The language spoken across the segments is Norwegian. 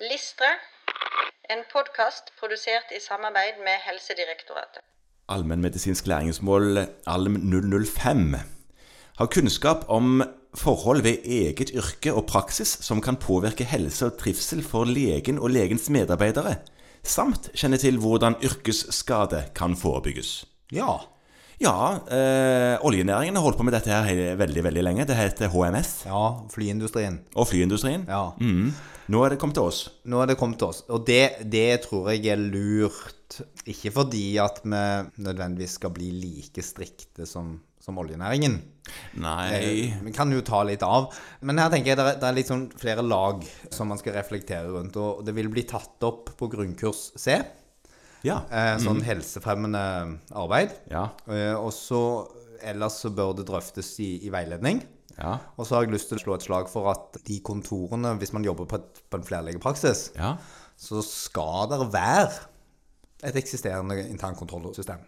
Listre, en podkast produsert i samarbeid med Helsedirektoratet. Allmennmedisinsk læringsmål ALM 005 har kunnskap om forhold ved eget yrke og praksis som kan påvirke helse og trivsel for legen og legens medarbeidere, samt kjenne til hvordan yrkesskade kan forebygges. Ja. Ja, eh, oljenæringen har holdt på med dette her veldig veldig lenge. Det heter HMS. Ja, flyindustrien. Og flyindustrien. Ja. Mm. Nå er det kommet til oss. Nå er det kommet til oss. Og det, det tror jeg er lurt. Ikke fordi at vi nødvendigvis skal bli like strikte som, som oljenæringen. Nei Eh, Vi kan jo ta litt av. Men her tenker jeg det er, det er litt sånn flere lag som man skal reflektere rundt. Og det vil bli tatt opp på grunnkurs C. Ja. Eh, sånn helsefremmende arbeid. Ja. Eh, og så ellers så bør det drøftes i, i veiledning. Ja. Og så har jeg lyst til å slå et slag for at de kontorene, hvis man jobber på, et, på en flerlegepraksis, Ja. så skal det være et eksisterende internkontrollsystem.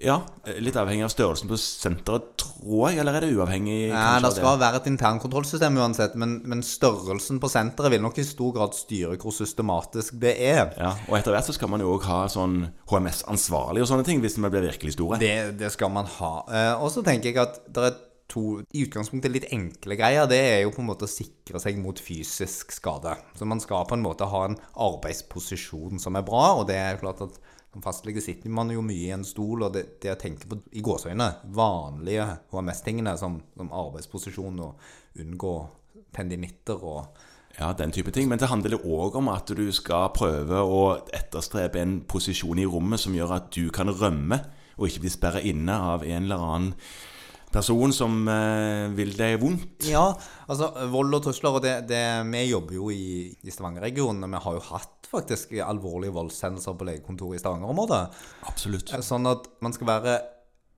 Ja. Litt avhengig av størrelsen på senteret, tror jeg. Eller er det uavhengig? Ja, det skal være et internkontrollsystem uansett, men, men størrelsen på senteret vil nok i stor grad styre hvor systematisk det er. Ja, og etter hvert så skal man jo òg ha sånn HMS-ansvarlig og sånne ting, hvis vi blir virkelig store. Det, det skal man ha. Eh, og så tenker jeg at det er to i utgangspunktet litt enkle greier. Det er jo på en måte å sikre seg mot fysisk skade. Så man skal på en måte ha en arbeidsposisjon som er bra, og det er jo klart at som fastlege sitter man jo mye i en stol, og det, det å tenke på i gåseøyne vanlige HMS-tingene som, som arbeidsposisjon og unngå tendinitter og Ja, den type ting. Men det handler òg om at du skal prøve å etterstrebe en posisjon i rommet som gjør at du kan rømme, og ikke bli sperra inne av en eller annen person som eh, vil deg vondt. Ja, altså vold og trusler, og det, det, vi jobber jo i, i Stavanger-regionen, og vi har jo hatt faktisk alvorlige voldshendelser på legekontoret i Stavanger-området. Absolutt. Sånn at man skal være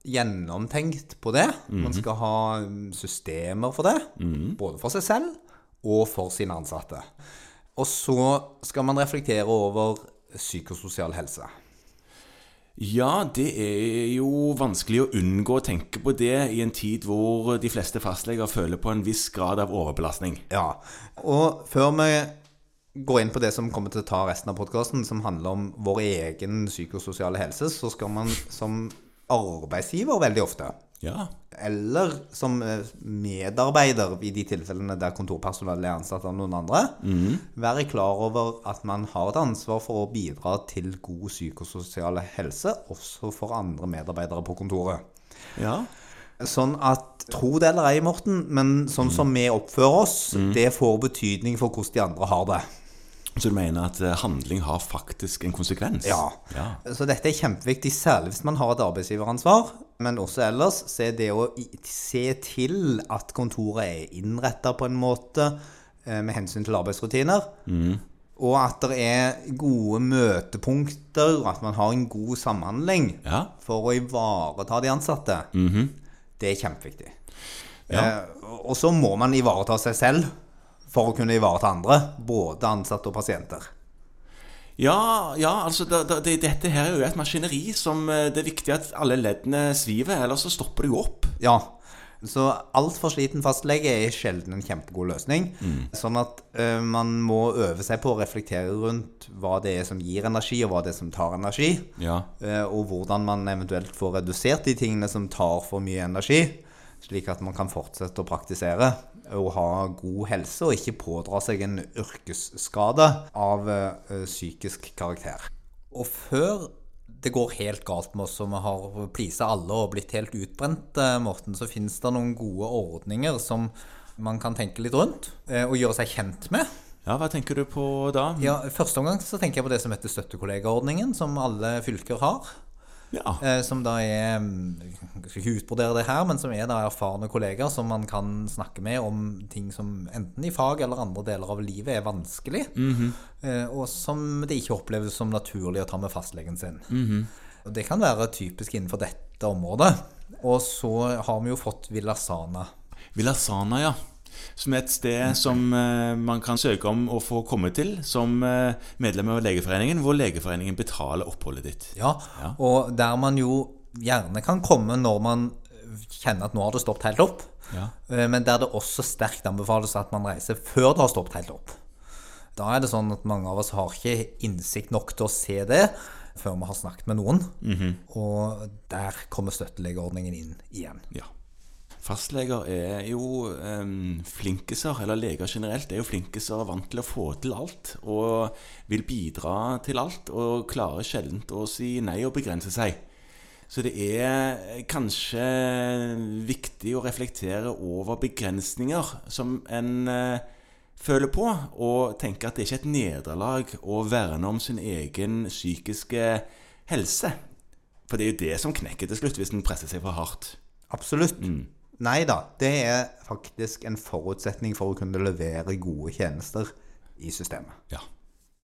gjennomtenkt på det. Man skal ha mm, systemer for det, både for seg selv og for sine ansatte. Og så skal man reflektere over psykososial helse. Ja, det er jo vanskelig å unngå å tenke på det i en tid hvor de fleste fastleger føler på en viss grad av overbelastning. Ja, og før vi går inn på det som kommer til å ta resten av podkasten, som handler om vår egen psykososiale helse, så skal man som arbeidsgiver veldig ofte, Ja. eller som eh, medarbeider i de tilfellene der kontorpersonell er ansatt av noen andre, være klar over at man har et ansvar for å bidra til god psykososial helse, også for andre medarbeidere på kontoret. ja. Sånn at, tro det eller ei, Morten, men sånn som vi oppfører oss, det får betydning for hvordan de andre har det. Så du mener at eh, handling har faktisk en konsekvens? Ja. ja. Så dette er kjempeviktig, særlig hvis man har et arbeidsgiveransvar. Men også ellers, så er det å se til at kontoret er innretta på en måte eh, med hensyn til arbeidsrutiner. Og at det er gode møtepunkter, og at man har en god samhandling Ja. for å ivareta de ansatte. Det er kjempeviktig. Ja. Eh, og så må man ivareta seg selv for å kunne ivareta andre, både ansatte og pasienter. Ja, ja, altså det, det, det, dette her er jo et maskineri som eh, det er viktig at alle leddene sviver, ellers så stopper det jo opp. Ja. Så altfor sliten fastlege er sjelden en kjempegod løsning. Sånn at ø, man må øve seg på å reflektere rundt hva det er som gir energi, og hva det er som tar energi. Ja. eh, og hvordan man eventuelt får redusert de tingene som tar for mye energi, slik at man kan fortsette å praktisere og ha god helse, og ikke pådra seg en yrkesskade av eh, psykisk karakter. Og før det går helt galt med oss, og vi har pleasa alle og blitt helt utbrent, eh, Morten, så finnes det noen gode ordninger som man kan tenke litt rundt eh, og gjøre seg kjent med. ja, hva tenker du på da? Ja, første omgang så tenker jeg på det som heter støttekollegaordningen, som alle fylker har. Ja. Eh, som da er mm, Jeg skal ikke utbrodere det her, men som er da erfarne kollegaer som man kan snakke med om ting som enten i fag eller andre deler av livet er vanskelig, eh, og som det ikke oppleves som naturlig å ta med fastlegen sin. Og Det kan være typisk innenfor dette området. Og så har vi jo fått Vilasana. Vilasana, ja. Som er et sted som eh, man kan søke om å få komme til som eh, medlem av Legeforeningen, hvor Legeforeningen betaler oppholdet ditt. Ja, og der man jo gjerne kan komme når man kjenner at nå har det stoppet helt opp. Ja. Eh, Men der det også sterkt anbefales at man reiser før det har stoppet helt opp. Da er det sånn at mange av oss har ikke innsikt nok til å se det før vi har snakket med noen. Og der kommer støttelegeordningen inn igjen. Ja. Fastleger er jo um, flinkiser, eller leger generelt, er jo flinkiser vant til å få til alt. Og vil bidra til alt, og klarer sjelden å si nei og begrense seg. Så det er kanskje viktig å reflektere over begrensninger som en uh, føler på, og tenke at det ikke er et nederlag å verne om sin egen psykiske helse. For det er jo det som knekker til slutt, hvis en presser seg for hardt. Absolutt. Nei da, det er faktisk en forutsetning for å kunne levere gode tjenester i systemet. Ja.